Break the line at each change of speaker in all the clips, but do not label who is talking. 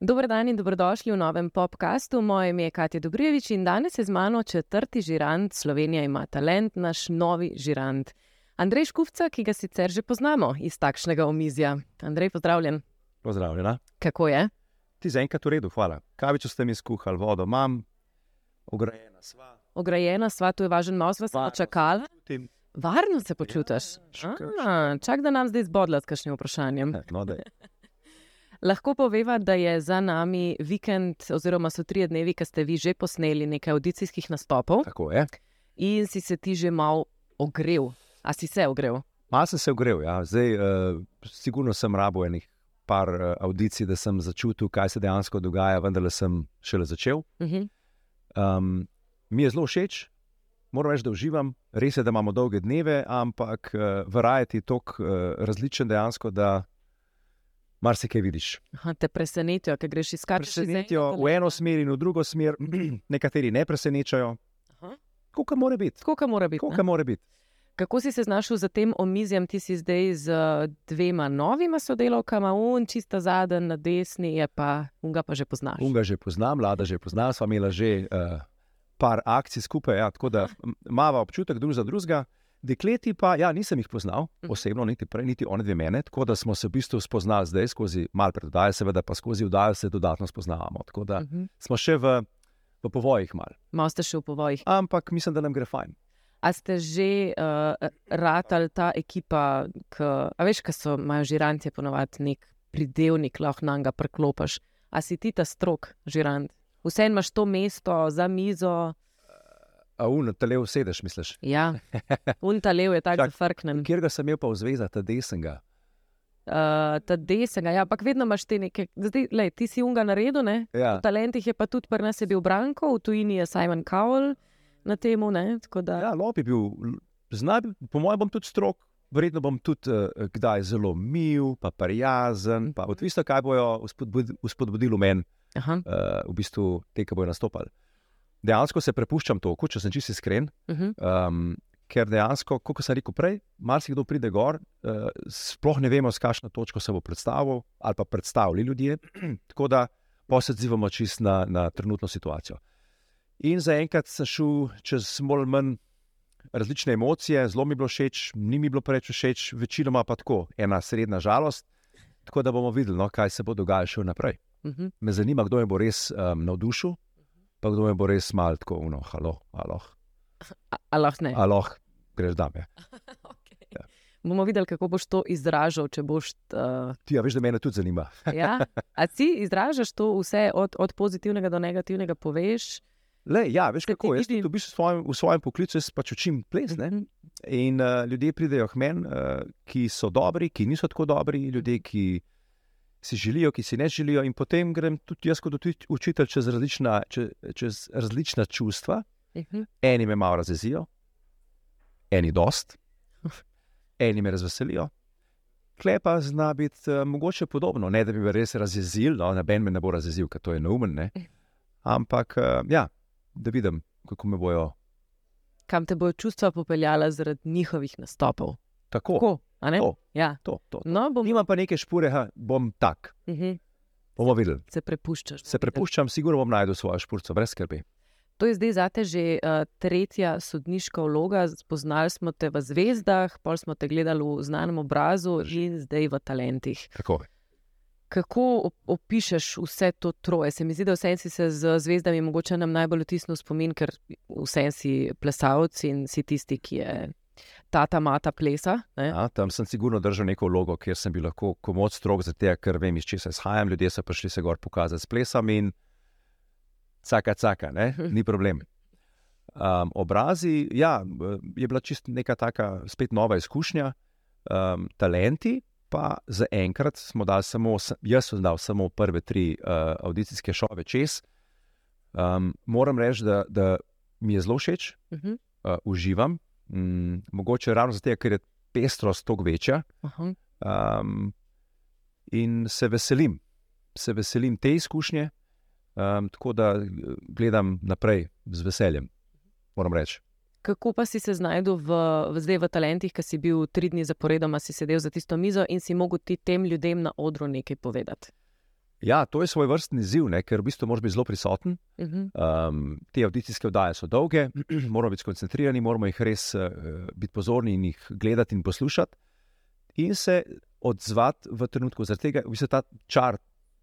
Dober dan in dobrodošli v novem podkastu. Moje ime je Katja Dobrijevič in danes je z mano četrti žirant Slovenija ima talent, naš novi žirant. Andrej Škufca, ki ga sicer že poznamo iz takšnega omizja. Andrej, pozdravljen.
Pozdravljena.
Kako je?
Ti zaenkrat v redu, hvala. Kavičo ste mi skuhali, vodo imam, ograjena sva.
Ograjena sva, tu je važen nos, vas
Varno
smo čakali. Varno se počutiš.
škr-
A, čak, da nam zdaj zbodla s kakšnim vprašanjem.
No, daj.
Lahko poveva, da je za nami vikend, oziroma so tri dnevi, ki ste vi že posneli nekaj audicijskih nastopov
Tako je.
in si se ti že mal ogrel. A si se ogrel?
Malo sem se ogrel, ja. zdaj uh, sigurno sem rabo enih par uh, audicij, da sem začutil, kaj se dejansko dogaja, vendar sem šele začel.
Uh -huh.
Um, mi je zelo všeč, moram reči, da uživam. Res je, da imamo dolge dneve, ampak uh, variety je tako uh, različen dejansko, da marsikaj vidiš.
Aha, te presenetijo, ker greš iskat
Presenetijo v eno smer in v drugo smer, nekateri ne presenečajo. Kako mora biti?
Kot mora biti.
Kako mora biti?
Kako si se znašel za tem omizjem, ti si zdaj z eh, dvema novima sodelavkama, un čista zadnji na desni, je pa unga pa že poznaš.
Unga že poznam, mlada že poznam, sva imela že uh, par akcij skupaj, ja, tako da m, imava občutek drug za drugega. Dekleti pa, ja, nisem jih poznal
Mhm.
osebno, niti prej, niti one dve mene, tako da smo se v bistvu spoznali zdaj skozi malo preddaje, seveda pa skozi vdajo se dodatno spoznavamo. Tako da
Uh -huh.
smo še v, v povojih mal.
Malo ste še v povojih.
Ampak mislim, da nam gre fajn.
A ste že uh, ratali ta ekipa, k, a veš, kaj so, imajo žiranti ponovadi nek pridevnik, lahko nam ga preklopiš. A si ti ta strok žirant? Vseeno imaš to mesto za mizo,
A un, tele usedeš, misliš?
ja, un ta lev je tako
Čak,
zafrknen.
Kjer ga sem imel pa v zveza, ta desnega.
Uh, ta desnega, ja, ampak vedno imaš te neke, zdaj, lej, ti si unga naredil, ne?
Ja.
V talentih je pa tudi pri nas je bil Branko, v tujini je Simon Cowell na temu, ne? Tako da,
Ja, lop je bil, zna, po mojem, bom tudi strok, verjetno bom tudi uh, kdaj zelo mil, pa prijazen, pa
Mhm.
odvisno, kaj bojo vzpodbud- vzpodbudili v meni,
Aha,
uh, v bistvu te, ki bojo nastopali. Dejansko se prepuščam toku, če sem čisto iskren,
uh -huh.
um, ker dejansko, kot sem rekel prej, marsikdo pride gor, uh, sploh ne vemo, s kakšno točko se bo predstavil ali pa predstavili ljudje, tako da se odzivamo čist na, na trenutno situacijo. In zaenkrat sem šel čez bolj ali manj različne emocije, zelo mi je bilo všeč, ni mi bilo preveč všeč, večinoma pa tako, ena srednja žalost. Tako da bomo videli, no, kaj se bo dogajalo še naprej.
Uh -huh.
Me zanima, kdo me bo res um, navdušil, pa kdo me bo res malo tako, no, halo, aloh,
A, a lahko ne.
aloh, greš dame.
Okay.
Ja.
Bomo videli, kako boš to izražal, boš. Uh,
Ti, ja, veš, da me tudi zanima.
ja? A ti izražaš to vse od, od pozitivnega do negativnega, poveš?
Le, ja, veš
Se
kako,
ti
jaz tudi v, svojem, v svojem poklicu pač učim ples. Ne?
Mhm.
In uh, ljudje pridejo k meni, uh, ki so dobri, ki niso tako dobri, ljudje, ki si želijo, ki si ne želijo. In potem grem tudi jaz kot uči- učitelj čez različna, čez, čez različna čustva.
Mhm.
Eni me malo razjezijo, eni dost, eni me razveselijo. Klepa zna biti uh, mogoče podobno, ne da bi me res razjezil, no, noben me ne bo razjezil, ker to je neumen. Ne? Ampak uh, ja, da vidim, kako me bojo
Kam te bojo čustva popeljala zaradi njihovih nastopov?
tako.
Tako?
To.
Ja.
To, to, to.
No, bom,
Nimam pa neke špore, ha, bom tak.
uh -huh.
Bomo videli.
Se prepuščaš.
Se prepuščam, sigurno bom najdel svojo špurco, brez skrbi.
To je zdaj zate že uh, tretja sodniška vloga. Spoznali smo te v zvezdah, pol smo te gledali v znanem obrazu in zdaj v talentih.
Tako.
Kako op- opišeš vse to troje? Se mi zdi, da vse si se z zvezdami mogoče nam najbolj vtisnil spomin, ker vse si plesalec in si tisti, ki je tata mata plesa. Ne?
Ja, tam sem sigurno držal neko vlogo, kjer sem bil lahko komod strok, zato ker vem, iz česa izhajam. Ljudje so prišli se gor pokazati s plesom in caka, caka, ne? ni problem. Um, obrazi, ja, je bila čist neka taka spet nova izkušnja. Um, talenti, pa zaenkrat smo dali samo, jaz sem dal samo prve tri uh, audicijske šove čez. Um, moram reči, da, da mi je zelo všeč,
Uh -huh.
uh, uživam. Mm, mogoče ravno zato, ker je pestrost toliko večja.
Aha.
Um, in se veselim, se veselim te izkušnje, um, tako da eh, gledam naprej z veseljem. Moram reči.
Kako pa si se znašel v, v, zdaj v talentih, ki si bil tri dni zaporedoma, si sedel za tisto mizo in si mogel ti tem ljudem na odru nekaj povedati?
Ja, to je svoj vrstni izziv, ne, ker v bistvu moraš biti zelo prisoten.
Uh -huh.
Um, te audicijske oddaje so dolge, moramo biti skoncentrirani, moramo jih res uh, biti pozorni in jih gledati in poslušati, in se odzvati v trenutku. Zaradi tega v bistvu ta čar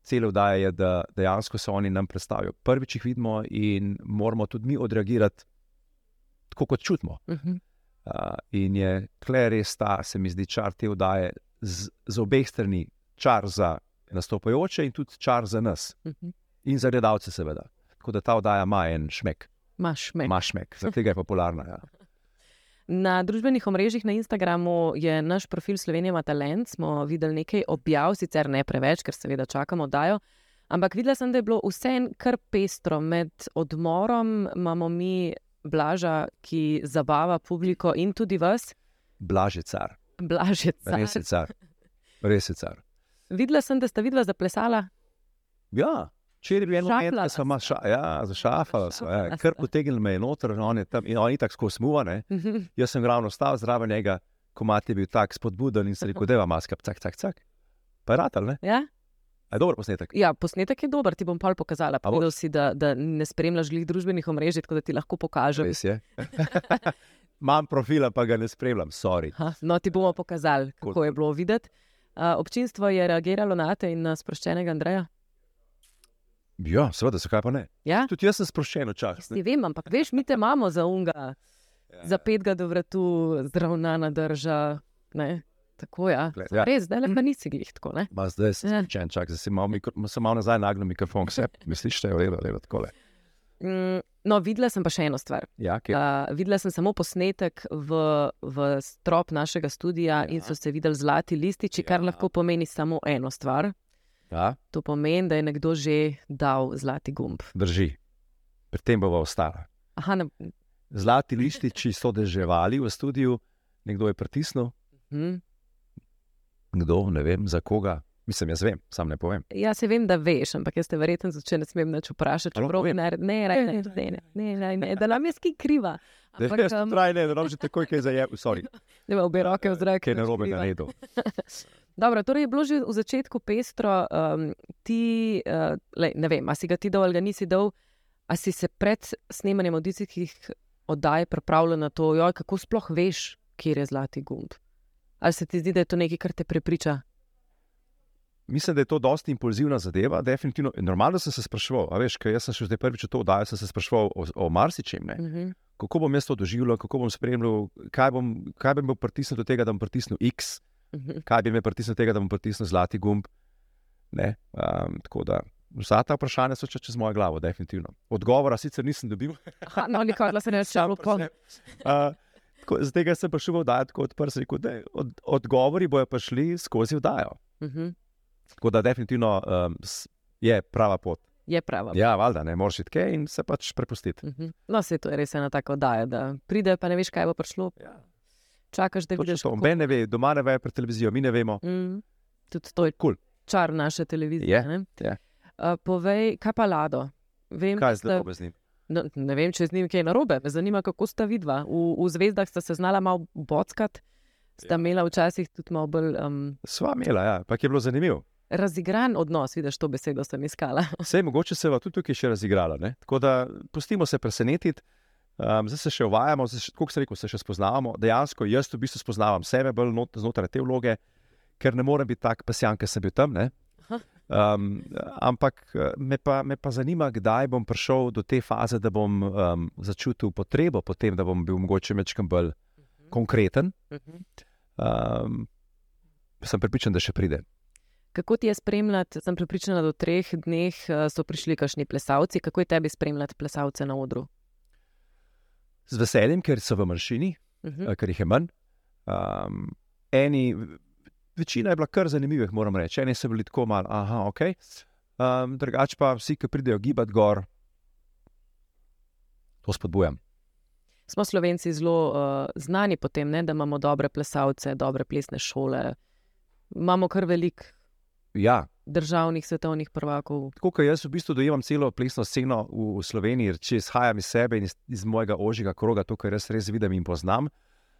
cele oddaje je, da dejansko se oni nam predstavijo. Prvič jih vidimo in moramo tudi mi odreagirati tako, kot čutimo.
Uh -huh.
uh, in je kle res ta, se mi zdi, čar te oddaje z, z obeh strani, čar za nastopajoče in tudi čar za nas.
Uh -huh.
In za gledalce, seveda. Tako da ta oddaja ima en šmek.
Maš me.
Ma šmek, zaradi tega je popularna. Ja.
Na družbenih omrežjih na Instagramu je naš profil Slovenija talent. Smo videli nekaj objav, sicer ne preveč, ker seveda čakamo oddajo. Ampak videla sem, da je bilo vse kar pestro. Med odmorom imamo mi Blaža, ki zabava publiko in tudi vas.
Blaž je car,
Blaž je car.
res je car. Res je car.
Videla sem, da sta videla zaplesala.
Ja, če je bil en moment,
Šafla
da sem maša, ja, zašafala, so, ja, kar
sta.
potegnil me je noter, in on je tam, in on je tako smuvan. Jaz sem ravno stal zraven njega, komat je bil tak spodbuden in se rekel, da je maska, cak, cak, cak. Pa je ratal, ne?
Ja?
Je dober posnetek.
ja, posnetek je dober, ti bom pol pokazala. Povedal si, da, da ne spremljaš glih družbenih omrežij, tako da ti lahko pokažem.
Res je. Imam profila, pa ga ne spremljam, sorry.
Ha, no, ti bomo pokazali, kako je bilo videti. Občinstvo je reagiralo na te in na sproščenega Andreja.
Ja, seveda, zakaj pa ne?
Ja?
Tudi jaz sem sproščen včasih.
Ti vem, ampak veš, mi te imamo za unga,
Ja,
za petega do vratu, zdravna drža. Ne? Tako je. Ja.
Gled, ja.
Res, zdaj le pa nisi glih tako. Ne?
Ma zdaj sem
Ja.
sproščen, čak, zdaj sem malo, mikro, sem malo nazaj nagnil mikrofon, vse misliš, da je v redu, tako.
Mm, no, videla sem pa še eno stvar.
Ja, kje?
Uh, videla sem samo posnetek v, v strop našega studia ja. in so se videli zlati lističi, kar
Ja.
lahko pomeni samo eno stvar.
ja,
To pomeni, da je nekdo že dal zlati gumb.
drži. Pri tem bova ostala.
Aha, ne,
Zlati lističi so deževali v studiu, nekdo je pritisnil,
hm.
kdo, ne vem, za koga. Mislim, jaz vem, sam ne povem.
Ja, se vem, da veš, ampak jaz te verjetno začne ne smem več vprašati, če
prav
ne naredi. Ne, ne, ne, ne, ne, ne, ne, da nam je ski kriva. Ampak,
ne,
um...
traj, ne, da nam že takoj kaj zaje, sorry.
Ne, obe roke v zrak.
Kaj narobe
na
redu.
Dobro, torej je bilo že v začetku pestro, um, ti, uh, lej, ne vem, a si ga ti dal ali ga nisi dal, a si se pred snemanjem audicijskih oddaj pripravljal na to, joj, kako sploh veš, kje je zlati gumb. Ali se ti zdi, da je to nekaj, kar te prepriča?
Mislim, da je to dosti impulzivna zadeva. Definitivno, normalno sem se spraševal. a Veš, ker sem šel zdaj prvič to oddajo, sem se spraševal o, o marsičem. ne.
Uh -huh.
Kako bom jaz to doživljal, kako bom spremljal, kaj, bom, kaj bi me pritisnil do tega, da bom pritisnil X,
Uh -huh.
kaj bi me pritisnil do tega, da bom pritisnil zlati gumb. Ne, um, tako da vsa ta vprašanja so še čez mojo glavo, definitivno. Odgovora sicer nisem dobil.
Aha, no, nikoli se ne.
Uh, tako, Zaradi tega sem prišel v oddajo tako odprt, rekel, da od, odgovori bojo prišli skozi oddajo.
Uh -huh.
Tako da definitivno um, je prava pot.
Je prava.
Ja, valjda, ne moreš iti kaj in se pač prepustiti.
Uh -huh. No, se to je res ena taka oddaja, da pride, pa ne veš, kaj bo prišlo.
Ja.
Čakaš, da vidiš.
Noben ne ve, doma ne ve, pred televizijo mi ne vemo.
Mm, tudi to je
Kul.
čar naše televizije.
Je,
ne?
je.
Uh, povej, kaj pa Lado? Vem,
Kaj
da
je zdaj narobe z njim?
No, ne vem, če z njim kaj je narobe. Me zanima, kako sta vidva. V, v zvezdah sta se znala malo bockat, sta
Ja.
imela včasih tudi malo bolj um,
Sva imela, ja, pa je bilo zanimivo.
Razigran odnos, vidiš to besedo, sem iskala.
Vse mogoče se je tudi tukaj še razigrala. Ne? Tako da pustimo se presenetiti. Um, zdaj se še uvajamo, kot se rekel, se še spoznavamo. Dejansko jaz v bistvu spoznavam sebe bolj not, znotraj te vloge, ker ne morem biti tak pesjan, ker sem bil tam. ne. Um, ampak me pa, me pa zanima, kdaj bom prišel do te faze, da bom um, začutil potrebo po tem, da bom bil mogoče večkrat bolj konkreten. Um, sem pripričan, da še pride.
Kako ti je spremljati? Sem pripričana, da v treh dneh uh, so prišli kakšni plesalci. Kako je tebi spremljati plesalce na odru?
Z veseljem, ker so v manjšini,
Uh -huh.
eh, ker jih je manj. Um, eni, večina je bila kar zanimivih, moram reči. Eni so bili tako malo, aha, ok. Um, drugače pa vsi, ki pridejo gibati gor, to spodbujam.
Smo slovenci zelo uh, znani po tem, ne, da imamo dobre plesalce, dobre plesne šole. Imamo kar veliko.
Ja,
državnih svetovnih prvakov.
Tako kot jaz v bistvu dojemam celo plesno sceno v, v Sloveniji, če izhajam iz sebe in iz, iz mojega ožjega kroga, to, kar res res vidim in poznam,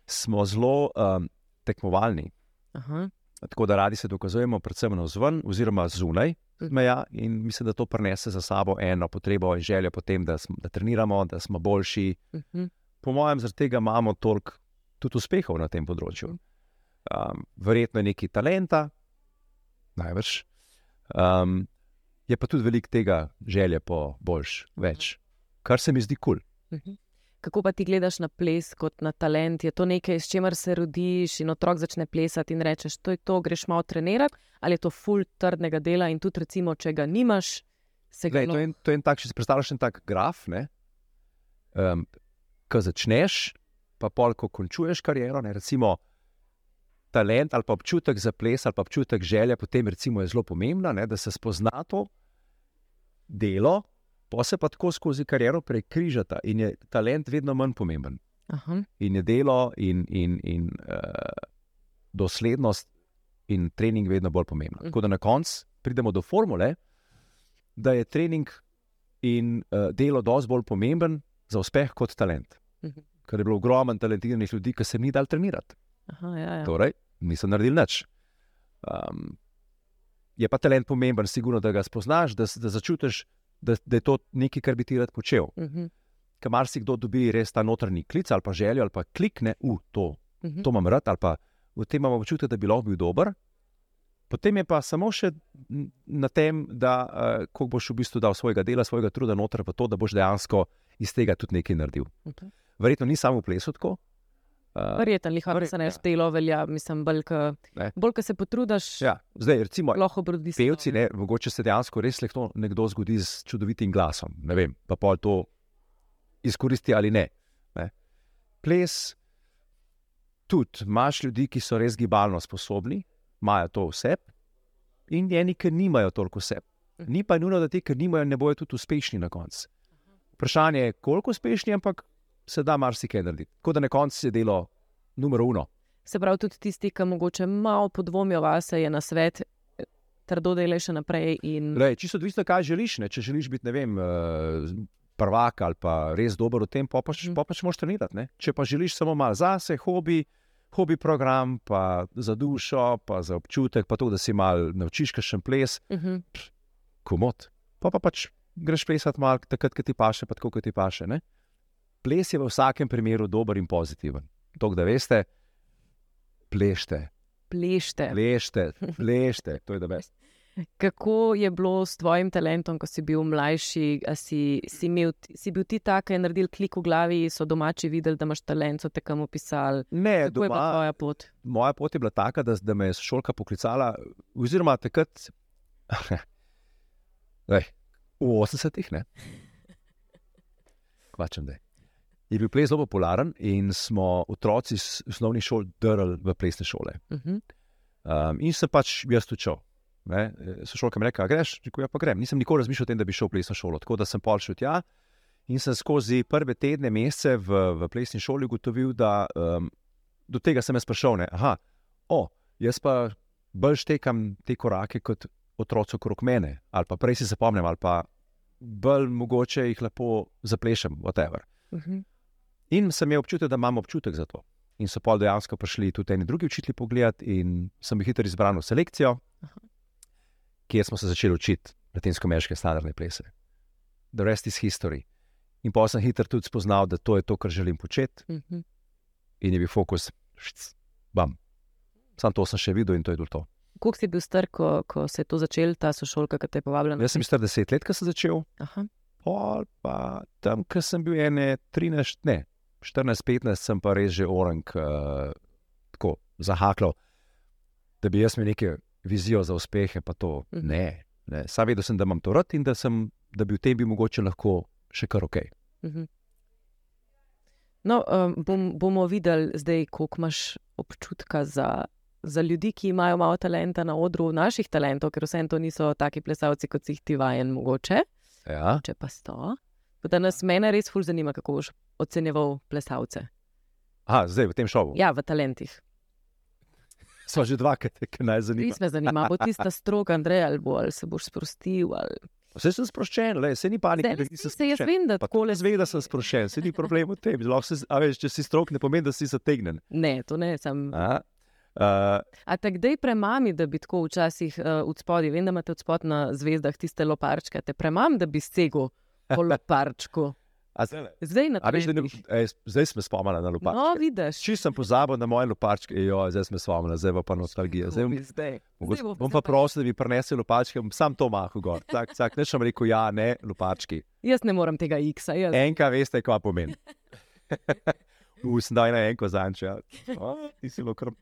smo zelo um, tekmovalni.
Aha.
Tako da radi se dokazujemo, predvsem na vzven, oziroma zunaj
Mhm.
meja, in mislim, da to prinese za sabo eno potrebo in željo po tem, da, smo, da treniramo, da smo boljši.
Mhm.
Po mojem, zaradi tega imamo toliko tudi uspehov na tem področju. Um, verjetno je nekaj talenta, največ. Um, je pa tudi veliko tega želje po boljš, več, kar se mi zdi kul. Cool.
Mhm. Kako pa ti gledaš na ples kot na talent? Je to nekaj, s čimer se rodiš in otrok začne plesati in rečeš, to je to, greš malo trenirati, ali je to full trdnega dela in tudi, recimo, če ga nimaš, se ga
Glej, to, je, en- to je en tak, če si predstavljaš en tak graf, ne, um, ko začneš, pa pol, ko končuješ kariero, ne, recimo talent ali pa občutek za ples ali pa občutek želje, potem recimo je zelo pomembna, ne, da se spozna to delo, pa se pa tako skozi kariero prekrižata in je talent vedno manj pomemben.
Aha.
In je delo in, in, in uh, doslednost in trening vedno bolj pomembna.
Mhm.
Tako da na koncu pridemo do formule, da je trening in uh, delo dosti bolj pomemben za uspeh kot talent.
Mhm.
Ker je bilo ogromno talentiranih ljudi, ki se ni dal trenirati.
Aha, ja, ja.
Torej, niso naredili nič. Um, je pa talent pomemben, sigurno, da ga spoznaš, da, da začutiš, da, da je to nekaj, kar bi ti rad počel.
Mhm.
Ker marsikdo dobi res ta notranji klic ali pa željo, ali pa klikne v to,
Mhm.
to imam rad, ali pa v tem imam občutek, da bi lahko bil dober. Potem je pa samo še na tem, da uh, koliko boš v bistvu dal svojega dela, svojega truda noter v to, da boš dejansko iz tega tudi nekaj naredil.
Mhm.
Verjetno ni samo v plesu tako. Uh,
Verjetno, liha,
verjetno,
se ne
ja.
štelo velja, mislim, bolj, ko- se potrudiš,
ja, zdaj, recimo,
lahko obrodi se.
pevci, ne, mogoče se dejansko res lahko nekdo zgodi z čudovitim glasom. Ne vem, pa pol to izkoristi ali ne. ne. Ples, tudi imaš ljudi, ki so res gibalno sposobni, imajo to vse, in eni, ki nimajo toliko vse. Ni pa nujno, da ti, ki nimajo, ne bojo tudi uspešni na koncu. Vprašanje je, koliko uspešni, ampak se da marsikaj narediti. Tako da na koncu je delo numero uno.
Se pravi, tudi tisti, ki mogoče malo podvomijo vase, je na svet, trdo delaj še naprej. In...
Lej, čisto odvisno, kaj želiš. Ne? Če želiš biti, ne vem, eh, prvak ali pa res dober v tem, pa pač,
Mhm.
pa pač moš trenirati. Ne? Če pa želiš samo malo zase, hobi, hobi program, pa za dušo, pa za občutek, pa to, da si mal naučiš še ples,
Uh -huh.
komod. Pa, pa pač greš plesati malo, takrat, ko ti paše, pa tako, kot ti paše. Ne? Ples je v vsakem primeru dober in pozitiven. To, da veste, plešte,
Plešte.
plešte, plešte, to je da best.
Kako je bilo s tvojim talentom, ko si bil mlajši? A Si, si, imel, si bil ti tak, ki je naredil klik v glavi, so domači videli, da imaš talent, so te kam opisali.
Ne,
Kako je bila
doma,
tvoja pot?
moja pot je bila taka, da, da me je šolka poklicala, oziroma takrat, Lej, v 80-ih, ne. Kvačem, da je bil ples zelo popularen in smo otroci iz osnovnih šol drli v plesne šole.
Uh -huh.
Um, in sem pač jaz tu šel. Sošolka mi je rekla, greš, rekel, ja, pa grem. Nisem nikoli razmišljal o tem, da bi šel v plesno šolo. Tako da sem pol šel tja in sem skozi prve tedne, mesece v, v plesni šoli ugotovil, da um, do tega sem jaz prišel. Ne? Aha, o, jaz pa bolj štekam te korake kot otroci okrog mene, ali pa prej si zapomnim, ali pa bolj mogoče jih lepo zaplešem, whatever.
Uh -huh.
In sem imel občutek, da imam občutek za to. In so pol dejansko prišli tudi eni drugi učitelji pogled, in sem jih hitro izbral v selekcijo,
Aha.
kjer smo se začeli učiti latinsko-ameriške standardne plese. The rest is history. In pa sem hitro tudi spoznal, da to je to, kar želim početi,
Uh -huh.
in je bil fokus, šc, bam. Sam to sem še videl in to je bilo to.
Koliko si bil star, ko, ko se je to začel, ta sošolka, ki te je povabila?
Jaz sem bil star deset let, ko sem začel,
Aha.
pol pa tam, ko sem bil ene 13, ne, 14-15, sem pa res že orang, uh, tako zahaklal, da bi jaz imel neke vizijo za uspehe, pa to
Mhm.
ne. ne. Sam vedel sem, da imam to rad in da, sem, da bi v tem bil mogoče lahko še kar ok.
-huh. No, um, bom, bomo videli zdaj, koliko imaš občutka za, za ljudi, ki imajo malo talenta na odru, naših talentov, ker vsem to niso taki plesalci, kot si jih ti vajen, mogoče.
Ja.
Če pa sto. Da nas mene res ful zanima, kako boš ocenjeval plesalce.
Aha, zdaj v tem šovu.
Ja, v talentih.
so že dva, ki naj zanima.
Res me zanima, bo tista stroga, Andrej, ali, bo, ali se boš sprostil. Ali...
Vse sem sproščen, le, se ni panike.
Se, se, se jaz vem, da
tako le zvem, da sem sproščen, se ni problem v tem. Se, a veš, če si strok, ne pomeni, da si zategnen.
Ne, to ne, sem. A,
uh,
a te kdaj premami, da bi tako včasih uh, od spodaj, vem, da imate od spodaj na zvezdah tiste loparčke, te premam, da bi segel po loparčku.
Zdaj,
zdaj,
veš, ne, ej, zdaj smo spomnili na lupačke.
No, vidiš.
Če sem pozabil na moje lupačke, jo, zdaj smo spomnili, zdaj pa nostalgija. Zdaj,
zdaj.
Zdaj bom pa prosil, da bi prinesel lupačke, sam to mahal gor. Tak, tak, ne šem rekel, ja, ne, lupački.
Jaz ne morem tega X-a. Jaz...
Enka, veste, kaj pomeni. Usnaj na enko zanče. Ti si lokrm.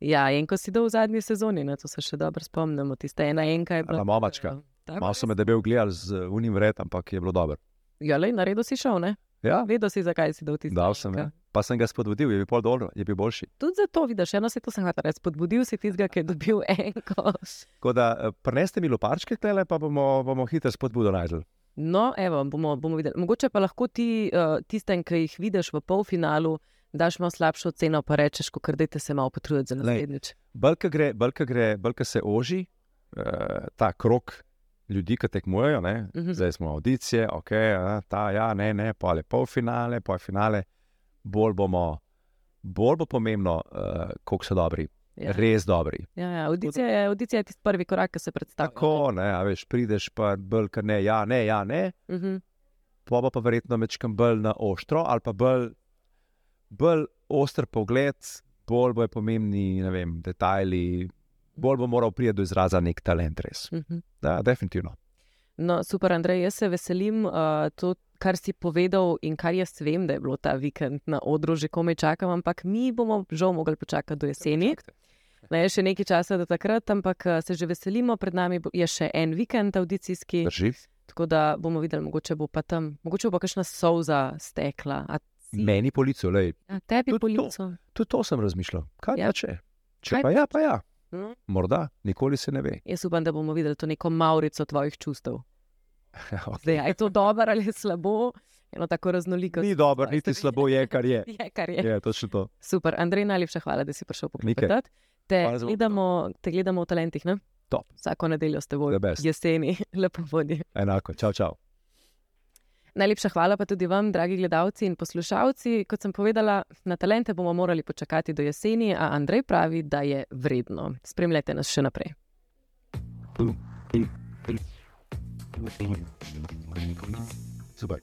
Ja, enko si dal v zadnji sezoni, na to se še dobro spomnimo. Tiste ena enka je bila.
Mamačka. Malo so me debel gledali z unim vred, ampak je bilo dobro.
Ja, le, na redu si šel, ne?
Ja.
Vedel si, zakaj si dal ti
zdaj. Dal sem, ja. pa sem ga spodbudil, je bil pol dobro, je bil boljši.
Tudi zato vidiš, eno se to sem hotel reči, spodbudil si tistega, ki je dobil enko.
Tako da eh, preneste mi loparčke, tele, pa bomo, bomo hitro spodbudo najdel.
No, evo, bomo, bomo videli. Mogoče pa lahko ti uh, tistem, ki jih vidiš v polfinalu, daš malo slabšo ceno, pa rečeš, ko dajte se malo potruditi za naslednjič.
Balka gre, balka gre, balka se oži, uh, ta krok ljudi, ki tekmujejo, uh
Mhm.
-huh. zdaj smo audicije, ok, ta, ja, ne, ne, pa le pol finale, pol finale. Bolj, bomo, bolj bo pomembno, uh, koliko so dobri, ja. res dobri.
Ja, ja. Audicija, je, audicija je tisti prvi korak, ki se predstavlja.
Tako, ne, veš, prideš pa bolj, ker ne, ja, ne, ja, ne.
Uh -huh.
Pa bo pa verjetno mečkam bolj na ostro ali pa bolj, bolj oster pogled, bolj bo je pomembni, vem, detajli bolj bo moral priti do izraza nek talent, res.
Uh -huh.
Da, definitivno.
No, super, Andrej, jaz se veselim uh, to, kar si povedal in kar jaz vem, da je bilo ta vikend na odru, že komaj čakam, ampak mi bomo žal mogli počakati do jeseni. Ne, je še nekaj časa do takrat, ampak se že veselimo, pred nami je še en vikend audicijski.
Drži.
Tako da bomo videli, mogoče bo pa tam, mogoče bo kakšna solza stekla.
Meni polico, le.
Tebi polico.
Tudi to sem razmišljal. Kaj ja. če? Če Kaj pa ja, pa ja.
No.
Morda, nikoli se ne ve.
Jaz upam, da bomo videli to neko maurico tvojih čustev. Zdaj, je to dobro ali je slabo? Eno tako raznoliko.
Ni dobro, niti slabo je, kar je.
je, kar je.
je to.
Super, Andrej, najlepša hvala, da si prišel poklepetati. Te, te gledamo v talentih, ne?
Top.
Vsako nedeljo ste v jeseni, lepo vodi.
Enako, čau, čau.
Najlepša hvala pa tudi vam, dragi gledalci in poslušalci. Kot sem povedala, na talente bomo morali počakati do jeseni, a Andrej pravi, da je vredno. Spremljajte nas še naprej.
Super.